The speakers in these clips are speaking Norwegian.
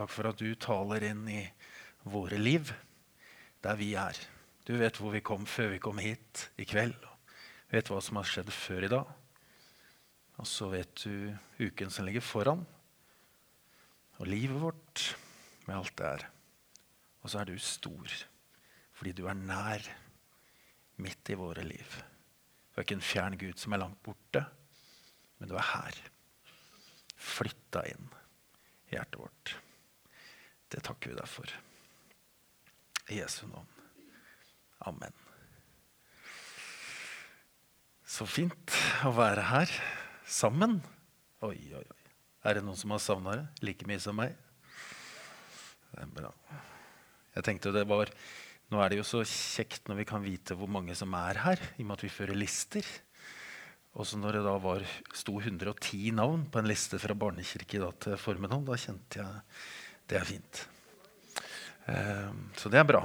Takk for at du taler inn i våre liv, der vi er. Du vet hvor vi kom før vi kom hit i kveld. Du vet hva som har skjedd før i dag. Og så vet du uken som ligger foran, og livet vårt med alt det er. Og så er du stor, fordi du er nær midt i våre liv. Du er ikke en fjern Gud som er langt borte, men du er her. Flytta inn i hjertet vårt. Det takker vi deg for. I Jesu navn. Amen. Så fint å være her sammen. Oi, oi, oi. Er det noen som har savna det like mye som meg? Det er bra. Jeg tenkte det var Nå er det jo så kjekt når vi kan vite hvor mange som er her, i og med at vi fører lister. Også når det da var, sto 110 navn på en liste fra barnekirke da, til formiddag, da kjente jeg det er fint. Eh, så det er bra.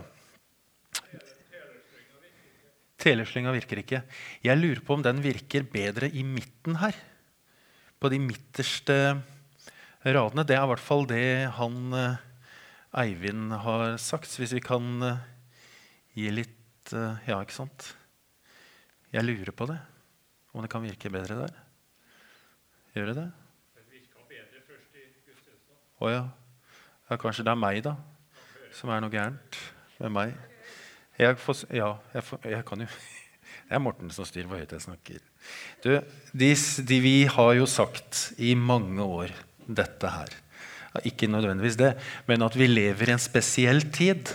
Teleslynga virker ikke. Jeg lurer på om den virker bedre i midten her. På de midterste radene. Det er i hvert fall det han eh, Eivind har sagt. Hvis vi kan eh, gi litt eh, Ja, ikke sant? Jeg lurer på det. Om det kan virke bedre der. Gjør det det? Å ja. Ja. Kanskje det er meg, da, som er noe gærent med meg. Jeg får, ja, jeg, får, jeg, kan jo Det er Morten som styrer hvor høyt jeg snakker. Du, de, de, vi har jo sagt i mange år dette her. Ikke nødvendigvis det, men at vi lever i en spesiell tid.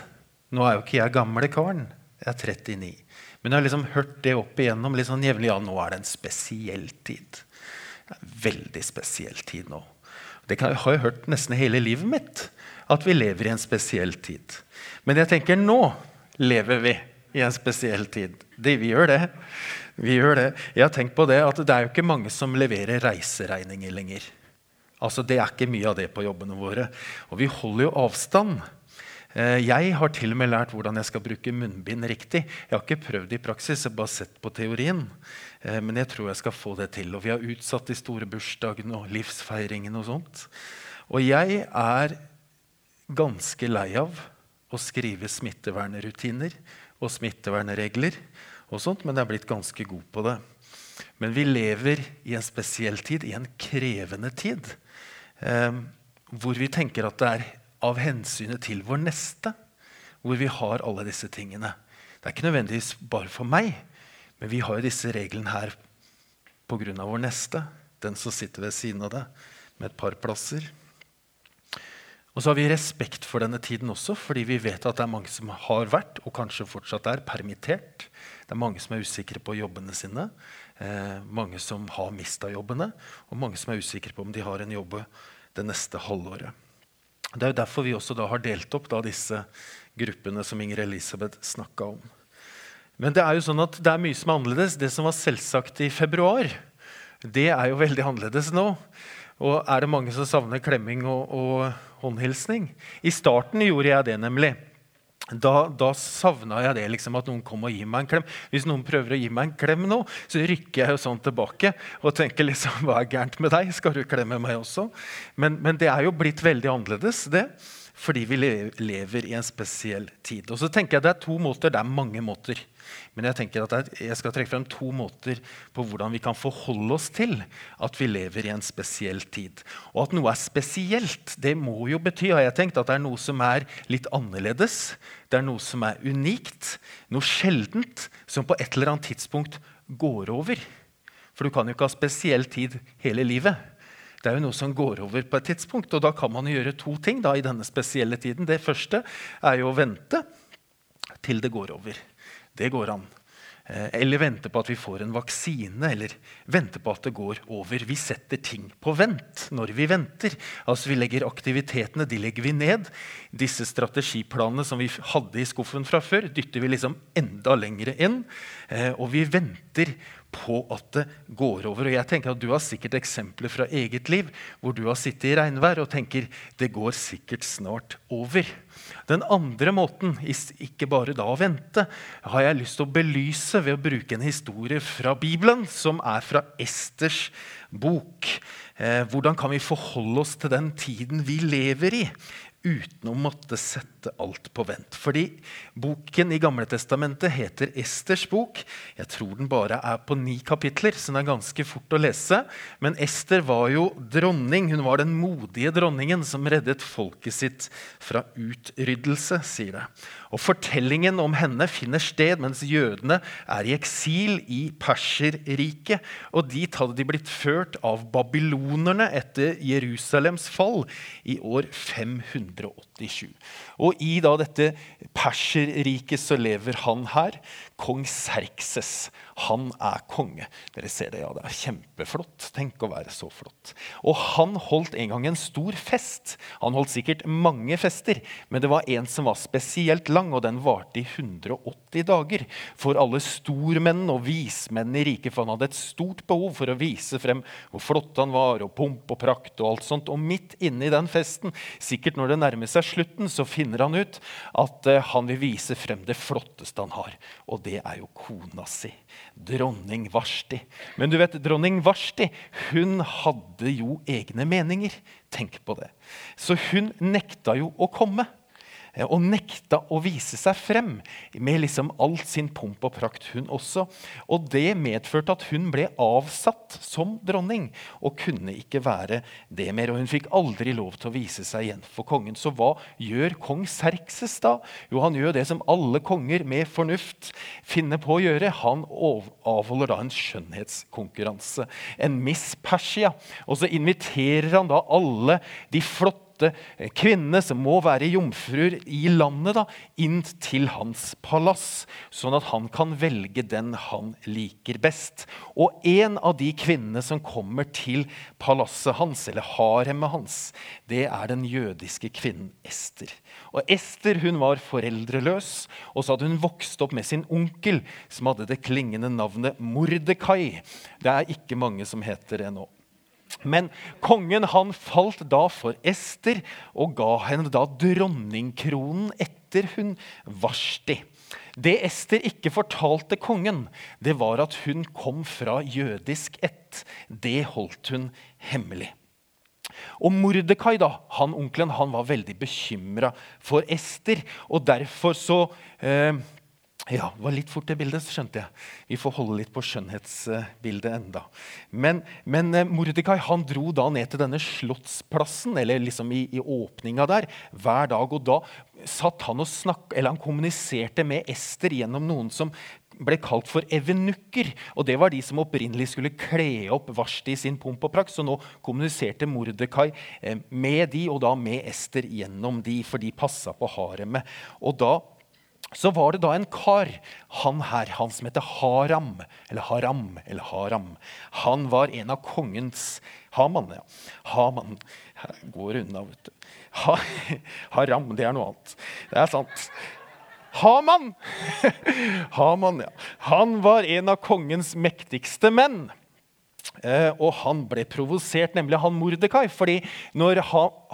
Nå er jo ikke jeg gamle karen. Jeg er 39. Men jeg har liksom hørt det opp igjennom litt sånn jevnlig. Ja, nå er det en spesiell tid. En veldig spesiell tid nå. Det har jeg hørt nesten hele livet mitt. At vi lever i en spesiell tid. Men jeg tenker nå lever vi i en spesiell tid. Det, vi gjør det. Vi gjør det. Jeg har tenkt på det at det er jo ikke mange som leverer reiseregninger lenger. Altså, Det er ikke mye av det på jobbene våre. Og vi holder jo avstand. Eh, jeg har til og med lært hvordan jeg skal bruke munnbind riktig. Jeg har ikke prøvd det i praksis, jeg har bare sett på teorien. Eh, men jeg tror jeg skal få det til. Og vi har utsatt de store bursdagene og livsfeiringene og sånt. Og jeg er ganske lei av å skrive smittevernrutiner og smittevernregler, og sånt, men jeg er blitt ganske god på det. Men vi lever i en spesiell tid, i en krevende tid, eh, hvor vi tenker at det er av hensynet til vår neste, hvor vi har alle disse tingene. Det er ikke nødvendigvis bare for meg, men vi har disse reglene her pga. vår neste, den som sitter ved siden av deg, med et par plasser. Og så har vi respekt for denne tiden også, fordi vi vet at det er mange som har vært og kanskje fortsatt er permittert. Det er mange som er usikre på jobbene sine, eh, mange som har mista jobbene, og mange som er usikre på om de har en jobb det neste halvåret. Det er jo derfor vi også har delt opp da, disse gruppene som Inger Elisabeth snakka om. Men det er jo sånn at det er mye som er annerledes. Det som var selvsagt i februar, det er jo veldig annerledes nå. Og er det mange som savner klemming og, og håndhilsning? I starten gjorde jeg det, nemlig. Da, da savna jeg det, liksom, at noen kom og gir meg en klem. Hvis noen prøver å gi meg en klem nå, så rykker jeg jo sånn tilbake og tenker liksom, hva er gærent med deg? Skal du klemme meg også? Men, men det er jo blitt veldig annerledes, det. Fordi vi lever i en spesiell tid. Og så tenker jeg Det er to måter, det er mange måter. Men jeg tenker at jeg skal trekke frem to måter på hvordan vi kan forholde oss til at vi lever i en spesiell tid. Og at noe er spesielt, det må jo bety har jeg tenkt, at det er noe som er litt annerledes. Det er noe som er unikt, noe sjeldent, som på et eller annet tidspunkt går over. For du kan jo ikke ha spesiell tid hele livet. Det er jo noe som går over på et tidspunkt, og da kan man gjøre to ting da, i denne spesielle tiden. Det første er jo å vente til det går over. Det går an. Eh, eller vente på at vi får en vaksine, eller vente på at det går over. Vi setter ting på vent når vi venter. Altså Vi legger aktivitetene de legger vi ned. Disse strategiplanene som vi hadde i skuffen fra før, dytter vi liksom enda lengre inn. Eh, og vi venter på at det går over. Og jeg tenker at Du har sikkert eksempler fra eget liv hvor du har sittet i regnvær og tenker det går sikkert snart over. Den andre måten, ikke bare da å vente, har jeg lyst til å belyse ved å bruke en historie fra Bibelen, som er fra Esters bok. Eh, hvordan kan vi forholde oss til den tiden vi lever i? uten å måtte sette alt på vent. Fordi boken i Gamle Testamentet heter Esters bok. Jeg tror den bare er på ni kapitler, så den er ganske fort å lese. Men Ester var jo dronning. Hun var den modige dronningen som reddet folket sitt fra utryddelse, sier det. Og Fortellingen om henne finner sted mens jødene er i eksil i Perserriket. Og dit hadde de blitt ført av babylonerne etter Jerusalems fall i år 587. Og i da dette Perserriket så lever han her, kong Serkses. Han er konge. Dere ser det, ja, det er kjempeflott. Tenk å være så flott. Og han holdt en gang en stor fest. Han holdt sikkert mange fester, men det var en som var spesielt lang, og den varte i 180 dager. For alle stormenn og vismenn i riket, for han hadde et stort behov for å vise frem hvor flott han var, og pomp og prakt og alt sånt. Og midt inne i den festen, sikkert når det nærmer seg slutten, så finner han ut at uh, han vil vise frem det flotteste han har. Og det er jo kona si dronning Varsti. Men du vet, dronning Varsti hun hadde jo egne meninger. Tenk på det. Så hun nekta jo å komme. Eh, og nekta å vise seg frem med liksom all sin pomp og prakt, hun også. Og det medførte at hun ble avsatt som dronning og kunne ikke være det mer. Og hun fikk aldri lov til å vise seg igjen for kongen. Så hva gjør kong Serkses da? Jo, han gjør det som alle konger med fornuft finner på å gjøre. Han avholder da en skjønnhetskonkurranse, en Miss Persia. Og så inviterer han da alle de flotte åtte kvinnene som må være jomfruer i landet, da, inn til hans palass, sånn at han kan velge den han liker best. Og en av de kvinnene som kommer til palasset hans, eller haremet hans, det er den jødiske kvinnen Ester. Og Ester hun var foreldreløs, og så hadde hun vokst opp med sin onkel, som hadde det klingende navnet Mordekai. Det er ikke mange som heter det nå. Men kongen han falt da for Ester og ga henne da dronningkronen etter hun Varsti. Det Ester ikke fortalte kongen, det var at hun kom fra jødisk ett. Det holdt hun hemmelig. Og Mordekai, da, han onkelen, han var veldig bekymra for Ester. Og derfor så eh, ja, det var litt fort det bildet, så skjønte jeg. Vi får holde litt på skjønnhetsbildet enda. Men, men eh, Mordekai han dro da ned til denne slottsplassen, eller liksom i, i åpninga der, hver dag. Og da satt han og snakk, eller han kommuniserte med Ester gjennom noen som ble kalt for evenukker. Og det var de som opprinnelig skulle kle opp Vashti sin pomp og prakt. Så nå kommuniserte Mordekai eh, med de, og da med Ester gjennom de, for de passa på haremet. Og da så var det da en kar, han her, han som heter Haram, eller Haram, eller Haram. Han var en av kongens Haman, ja. Haman. Går unna, vet du. Ha, haram, det er noe annet. Det er sant. Haman! Haman, ja. Han var en av kongens mektigste menn. Eh, og han ble provosert, nemlig han Mordekai. fordi når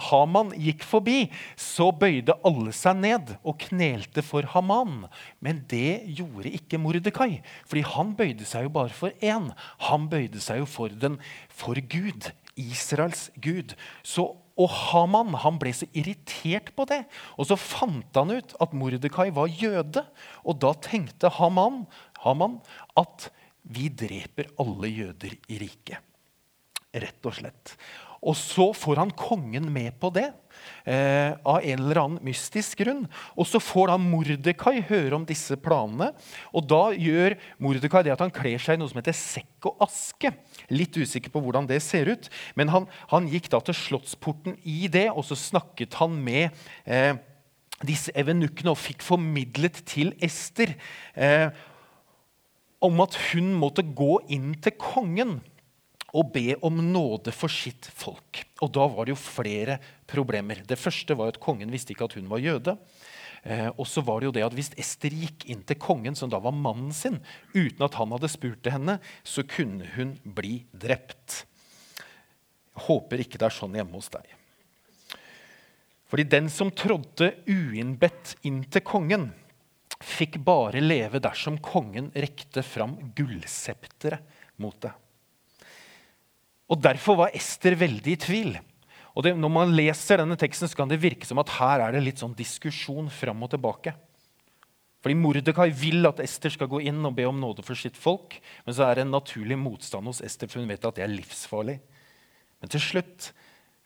Haman gikk forbi, så bøyde alle seg ned og knelte for Haman. Men det gjorde ikke Mordekai, fordi han bøyde seg jo bare for én. Han bøyde seg jo for, den, for Gud, Israels Gud. Så og Haman han ble så irritert på det. Og så fant han ut at Mordekai var jøde. Og da tenkte Haman, Haman at vi dreper alle jøder i riket. Rett og slett. Og så får han kongen med på det. Eh, av en eller annen mystisk grunn. Og så får da Mordekai høre om disse planene. Og da gjør Mordekai det at han kler seg i noe som heter sekk og aske. Litt usikker på hvordan det ser ut. Men han, han gikk da til slottsporten i det, og så snakket han med eh, disse evenukkene og fikk formidlet til Ester. Eh, om at hun måtte gå inn til kongen og be om nåde for sitt folk. Og da var det jo flere problemer. Det første var at kongen visste ikke at hun var jøde. Eh, og så var det jo det at Hvis Ester gikk inn til kongen, som da var mannen sin, uten at han hadde spurt til henne, så kunne hun bli drept. Jeg håper ikke det er sånn hjemme hos deg. Fordi den som trådte uinnbedt inn til kongen, fikk bare leve dersom kongen rekte fram gullsepteret mot det. Og Derfor var Ester veldig i tvil. Og det, Når man leser denne teksten, så kan det virke som at her er det litt sånn diskusjon fram og tilbake. Fordi Mordekai vil at Ester skal gå inn og be om nåde for sitt folk. Men så er det en naturlig motstand hos Ester, for hun vet at det er livsfarlig. Men til slutt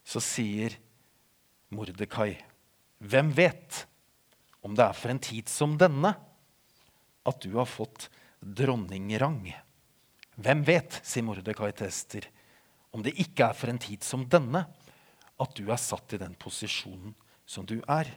så sier Mordekai, hvem vet om det er for en tid som denne at du har fått dronningrang? Hvem vet, sier Mordekai til Ester, om det ikke er for en tid som denne at du er satt i den posisjonen som du er?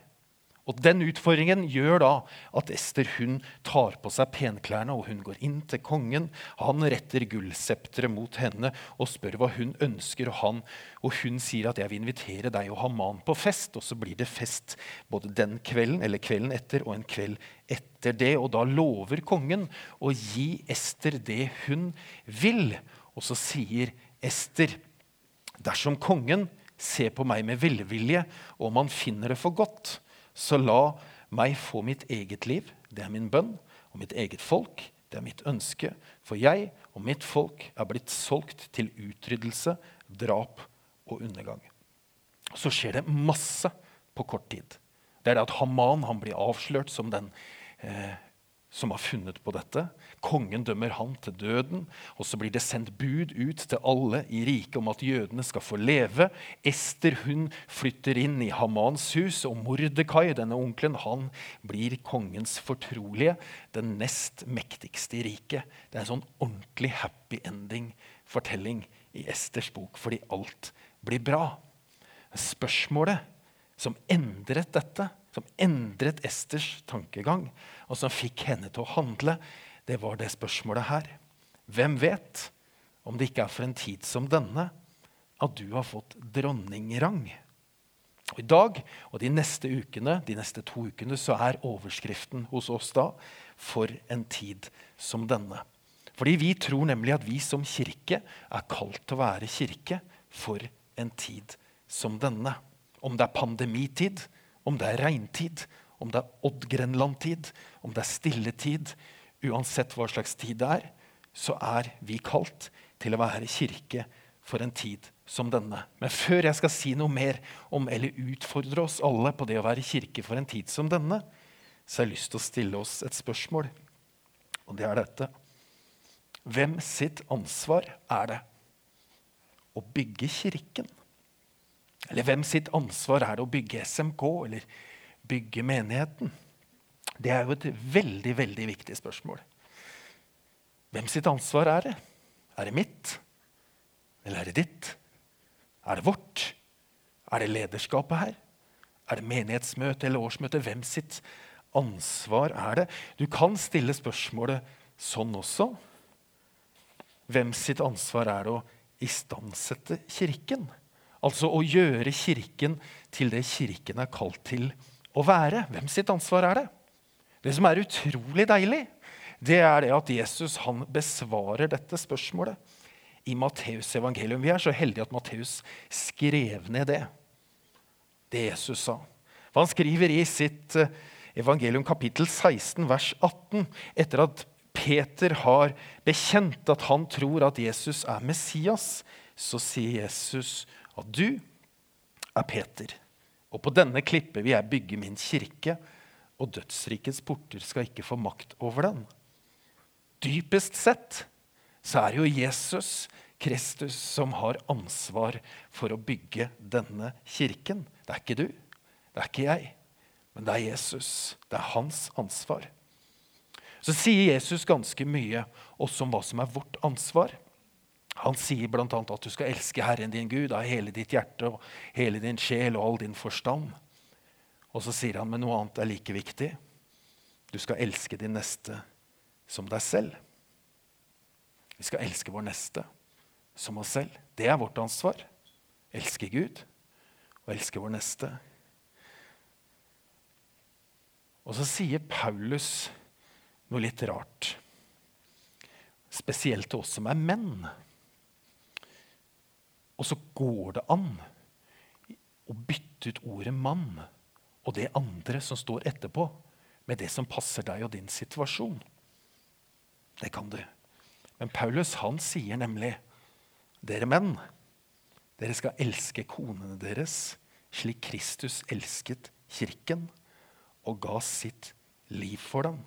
Og Den utfordringen gjør da at Ester hun tar på seg penklærne og hun går inn til kongen. Han retter gullsepteret mot henne og spør hva hun ønsker. Og, han, og hun sier at 'jeg vil invitere deg og Haman på fest'. Og så blir det fest både den kvelden eller kvelden etter og en kveld etter det. Og da lover kongen å gi Ester det hun vil. Og så sier Ester dersom kongen ser på meg med velvilje, og om han finner det for godt, så la meg få mitt eget liv, det er min bønn, og mitt eget folk, det er mitt ønske. For jeg og mitt folk er blitt solgt til utryddelse, drap og undergang. Så skjer det masse på kort tid. Det er det at Haman han blir avslørt som den eh, som har funnet på dette. Kongen dømmer han til døden. Og så blir det sendt bud ut til alle i riket om at jødene skal få leve. Ester hun flytter inn i Hamans hus, og Mordekai, denne onkelen, han blir kongens fortrolige. Den nest mektigste i riket. Det er en sånn ordentlig happy ending-fortelling i Esters bok, fordi alt blir bra. Spørsmålet som endret dette, som endret Esters tankegang, og som fikk henne til å handle, det var det spørsmålet her. Hvem vet om det ikke er for en tid som denne at du har fått dronningrang? Og I dag og de neste ukene, de neste to ukene så er overskriften hos oss da 'For en tid som denne'. Fordi vi tror nemlig at vi som kirke er kalt til å være kirke for en tid som denne. Om det er pandemitid, om det er regntid, om det er Odd-Grenland-tid, om det er stilletid, uansett hva slags tid det er, så er vi kalt til å være kirke for en tid som denne. Men før jeg skal si noe mer om eller utfordre oss alle på det å være kirke for en tid som denne, så har jeg lyst til å stille oss et spørsmål. Og det er dette. Hvem sitt ansvar er det å bygge kirken? Eller hvem sitt ansvar er det å bygge SMK eller bygge menigheten? Det er jo et veldig, veldig viktig spørsmål. Hvem sitt ansvar er det? Er det mitt? Eller er det ditt? Er det vårt? Er det lederskapet her? Er det menighetsmøte eller årsmøte? Hvem sitt ansvar er det? Du kan stille spørsmålet sånn også. Hvem sitt ansvar er det å istandsette Kirken? Altså å gjøre Kirken til det Kirken er kalt til å være. Hvem sitt ansvar er det? Det som er utrolig deilig, det er det at Jesus han besvarer dette spørsmålet i Matteus evangelium. Vi er så heldige at Matteus skrev ned det. Det Jesus sa. For han skriver i sitt eh, evangelium kapittel 16 vers 18 etter at Peter har bekjent at han tror at Jesus er Messias, så sier Jesus at du er Peter. Og på denne klippet vil jeg bygge min kirke, og dødsrikets porter skal ikke få makt over den. Dypest sett så er det jo Jesus Kristus som har ansvar for å bygge denne kirken. Det er ikke du, det er ikke jeg, men det er Jesus. Det er hans ansvar. Så sier Jesus ganske mye også om hva som er vårt ansvar. Han sier bl.a. at du skal elske Herren din Gud av hele ditt hjerte og hele din sjel og all din forstand. Og så sier han men noe annet er like viktig. Du skal elske din neste som deg selv. Vi skal elske vår neste som oss selv. Det er vårt ansvar. Elske Gud og elske vår neste. Og så sier Paulus noe litt rart. Spesielt til oss som er menn. Og så går det an å bytte ut ordet 'mann' og det andre som står etterpå, med det som passer deg og din situasjon. Det kan du. Men Paulus han sier nemlig dere menn, Dere skal elske konene deres slik Kristus elsket kirken og ga sitt liv for den.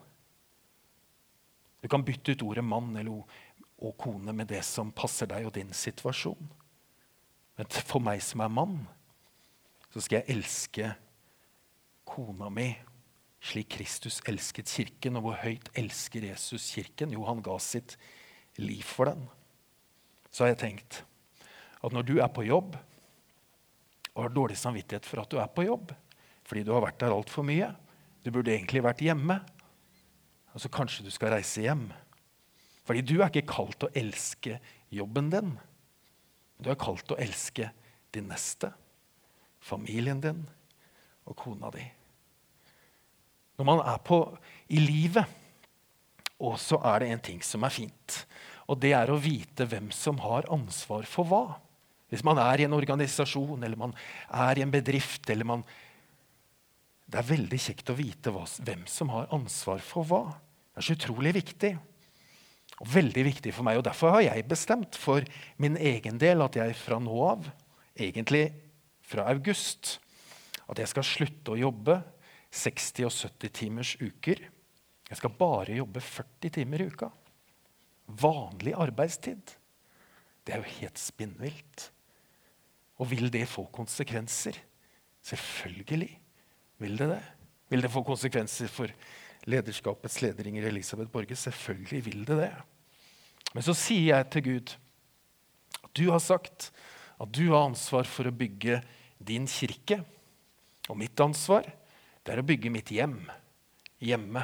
Du kan bytte ut ordet mann og kone med det som passer deg og din situasjon. Men for meg som er mann, så skal jeg elske kona mi slik Kristus elsket kirken. Og hvor høyt elsker Jesus kirken? Jo, han ga sitt liv for den. Så har jeg tenkt at når du er på jobb og har dårlig samvittighet for at du er på jobb fordi du har vært der altfor mye Du burde egentlig vært hjemme. Altså Kanskje du skal reise hjem. Fordi du er ikke kalt å elske jobben din. Du er kalt til å elske din neste, familien din og kona di. Når man er på i livet, og så er det en ting som er fint. Og det er å vite hvem som har ansvar for hva. Hvis man er i en organisasjon eller man er i en bedrift eller man Det er veldig kjekt å vite hvem som har ansvar for hva. Det er så utrolig viktig. Og veldig viktig for meg. Og Derfor har jeg bestemt for min egen del at jeg fra nå av, egentlig fra august, at jeg skal slutte å jobbe 60 og 70 timers uker. Jeg skal bare jobbe 40 timer i uka. Vanlig arbeidstid. Det er jo helt spinnvilt. Og vil det få konsekvenser? Selvfølgelig vil det det. Vil det få konsekvenser for lederskapets leder Inger Elisabeth Borge? Selvfølgelig vil det det. Men så sier jeg til Gud at du har sagt at du har ansvar for å bygge din kirke. Og mitt ansvar det er å bygge mitt hjem hjemme.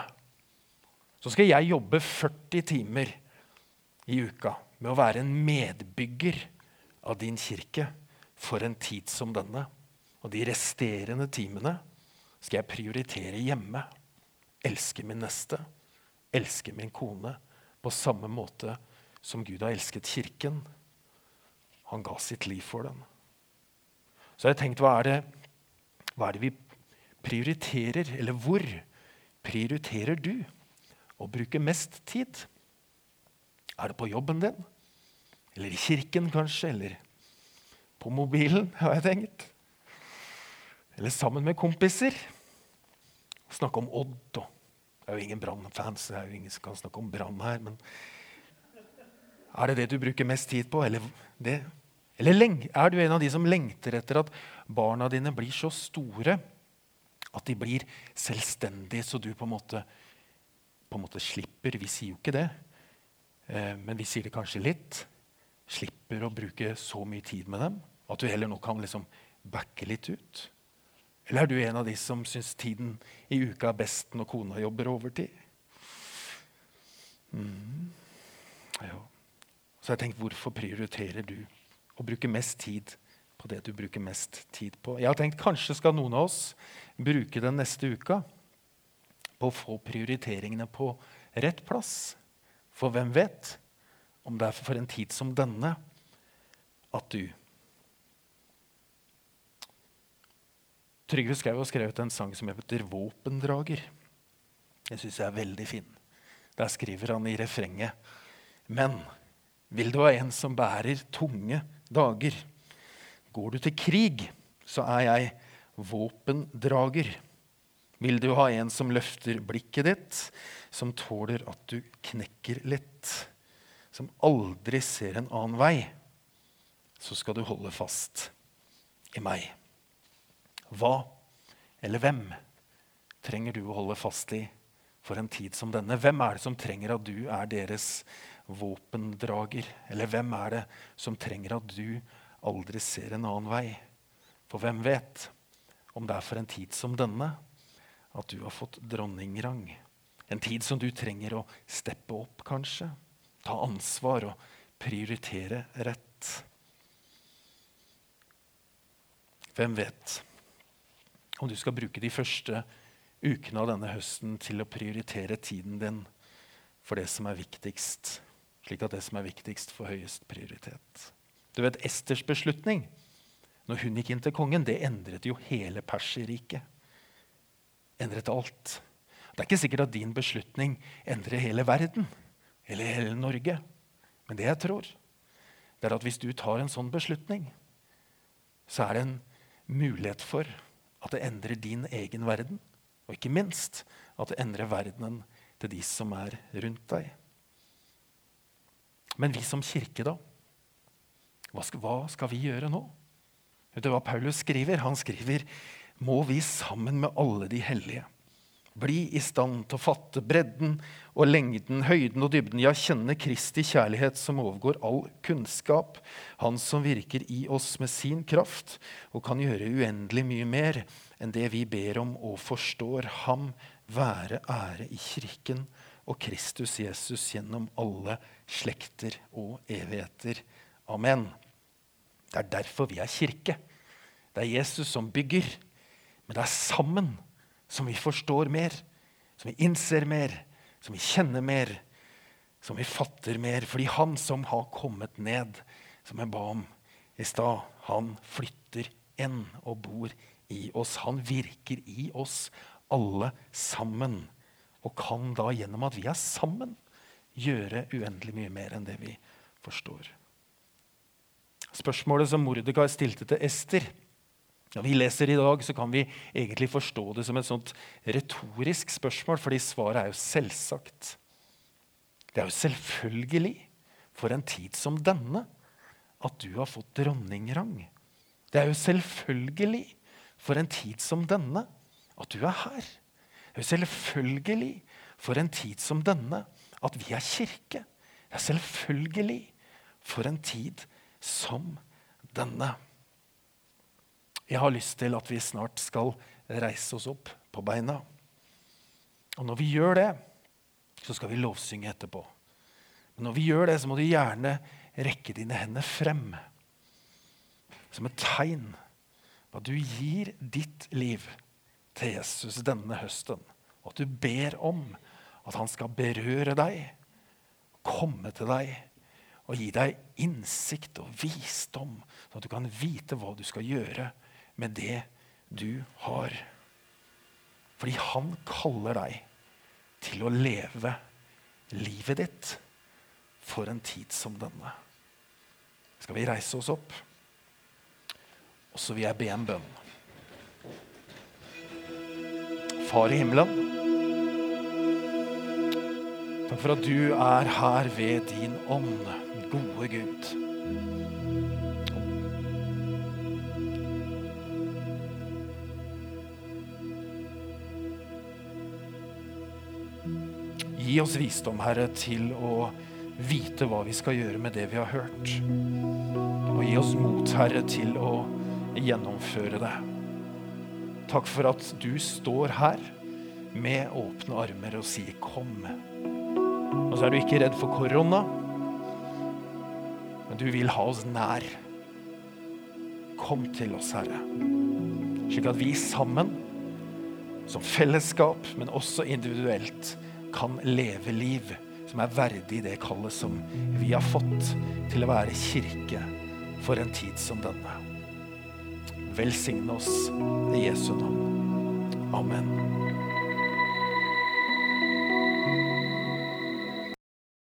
Så skal jeg jobbe 40 timer i uka med å være en medbygger av din kirke for en tid som denne. Og de resterende timene skal jeg prioritere hjemme. Elske min neste, elske min kone på samme måte som Gud har elsket kirken. Han ga sitt liv for den. Så jeg har tenkt, hva er det, hva er det vi prioriterer? Eller hvor prioriterer du å bruke mest tid? Er det på jobben din? Eller i kirken, kanskje? Eller på mobilen, har jeg tenkt. Eller sammen med kompiser. Snakke om Odd. Og det er jo ingen Brann-fans, det er jo ingen som kan snakke om Brann her. Men er det det du bruker mest tid på? Eller? Eller er du en av de som lengter etter at barna dine blir så store at de blir selvstendige, så du på en måte, på en måte slipper Vi sier jo ikke det, eh, men vi sier det kanskje litt. Slipper å bruke så mye tid med dem. At du heller nå kan liksom backe litt ut? Eller er du en av de som syns tiden i uka er best når kona jobber overtid? Mm. Ja. Så jeg tenkte, tenkt, hvorfor prioriterer du å bruke mest tid på det du bruker mest tid på? Jeg har tenkt, Kanskje skal noen av oss bruke den neste uka på å få prioriteringene på rett plass. For hvem vet om det er for en tid som denne at du Trygve Skau har skrevet en sang som heter 'Våpendrager'. Jeg syns jeg er veldig fin. Der skriver han i refrenget Men vil du ha en som bærer tunge dager? Går du til krig, så er jeg våpendrager. Vil du ha en som løfter blikket ditt, som tåler at du knekker litt, som aldri ser en annen vei, så skal du holde fast i meg. Hva eller hvem trenger du å holde fast i for en tid som denne? Hvem er det som trenger at du er deres våpendrager? Eller hvem er det som trenger at du aldri ser en annen vei? For hvem vet om det er for en tid som denne at du har fått dronningrang? En tid som du trenger å steppe opp, kanskje? Ta ansvar og prioritere rett? Hvem vet? Og du skal bruke de første ukene av denne høsten til å prioritere tiden din for det som er viktigst, slik at det som er viktigst, får høyest prioritet. Du vet, Esters beslutning når hun gikk inn til kongen, det endret jo hele Perserriket. Endret alt. Det er ikke sikkert at din beslutning endrer hele verden eller hele Norge. Men det jeg tror, det er at hvis du tar en sånn beslutning, så er det en mulighet for at det endrer din egen verden. Og ikke minst at det endrer verdenen til de som er rundt deg. Men vi som kirke, da? Hva skal, hva skal vi gjøre nå? Vet du hva Paulus skriver? Han skriver må vi sammen med alle de hellige bli i stand til å fatte bredden og lengden, høyden og dybden, ja, kjenne Kristi kjærlighet som overgår all kunnskap, Han som virker i oss med sin kraft og kan gjøre uendelig mye mer enn det vi ber om og forstår. Ham være ære i Kirken og Kristus Jesus gjennom alle slekter og evigheter. Amen. Det er derfor vi er kirke. Det er Jesus som bygger, men det er sammen som vi forstår mer, som vi innser mer, som vi kjenner mer, som vi fatter mer. Fordi han som har kommet ned, som jeg ba om i stad, han flytter enn og bor i oss. Han virker i oss alle sammen. Og kan da gjennom at vi er sammen, gjøre uendelig mye mer enn det vi forstår. Spørsmålet som Mordekai stilte til Ester, når vi leser i dag, så kan vi egentlig forstå det som et sånt retorisk spørsmål, fordi svaret er jo selvsagt. Det er jo selvfølgelig for en tid som denne at du har fått dronningrang. Det er jo selvfølgelig for en tid som denne at du er her. Det er jo selvfølgelig for en tid som denne at vi er kirke. Det er selvfølgelig for en tid som denne. Jeg har lyst til at vi snart skal reise oss opp på beina. Og når vi gjør det, så skal vi lovsynge etterpå. Men når vi gjør det, så må du gjerne rekke dine hender frem. Som et tegn på at du gir ditt liv til Jesus denne høsten. Og at du ber om at han skal berøre deg, komme til deg og gi deg innsikt og visdom, sånn at du kan vite hva du skal gjøre med det du har. Fordi han kaller deg til å leve livet ditt for en tid som denne. Skal vi reise oss opp? Og så vil jeg be en bønn. Far i himmelen. Takk for at du er her ved din ånd, gode Gud. Gi oss visdom, Herre, til å vite hva vi skal gjøre med det vi har hørt. Og gi oss mot, Herre, til å gjennomføre det. Takk for at du står her med åpne armer og sier 'kom'. Og så er du ikke redd for korona, men du vil ha oss nær. Kom til oss, Herre, slik at vi sammen, som fellesskap, men også individuelt, kan leve liv som er verdig det kallet som vi har fått til å være kirke for en tid som denne. Velsigne oss i Jesu navn. Amen.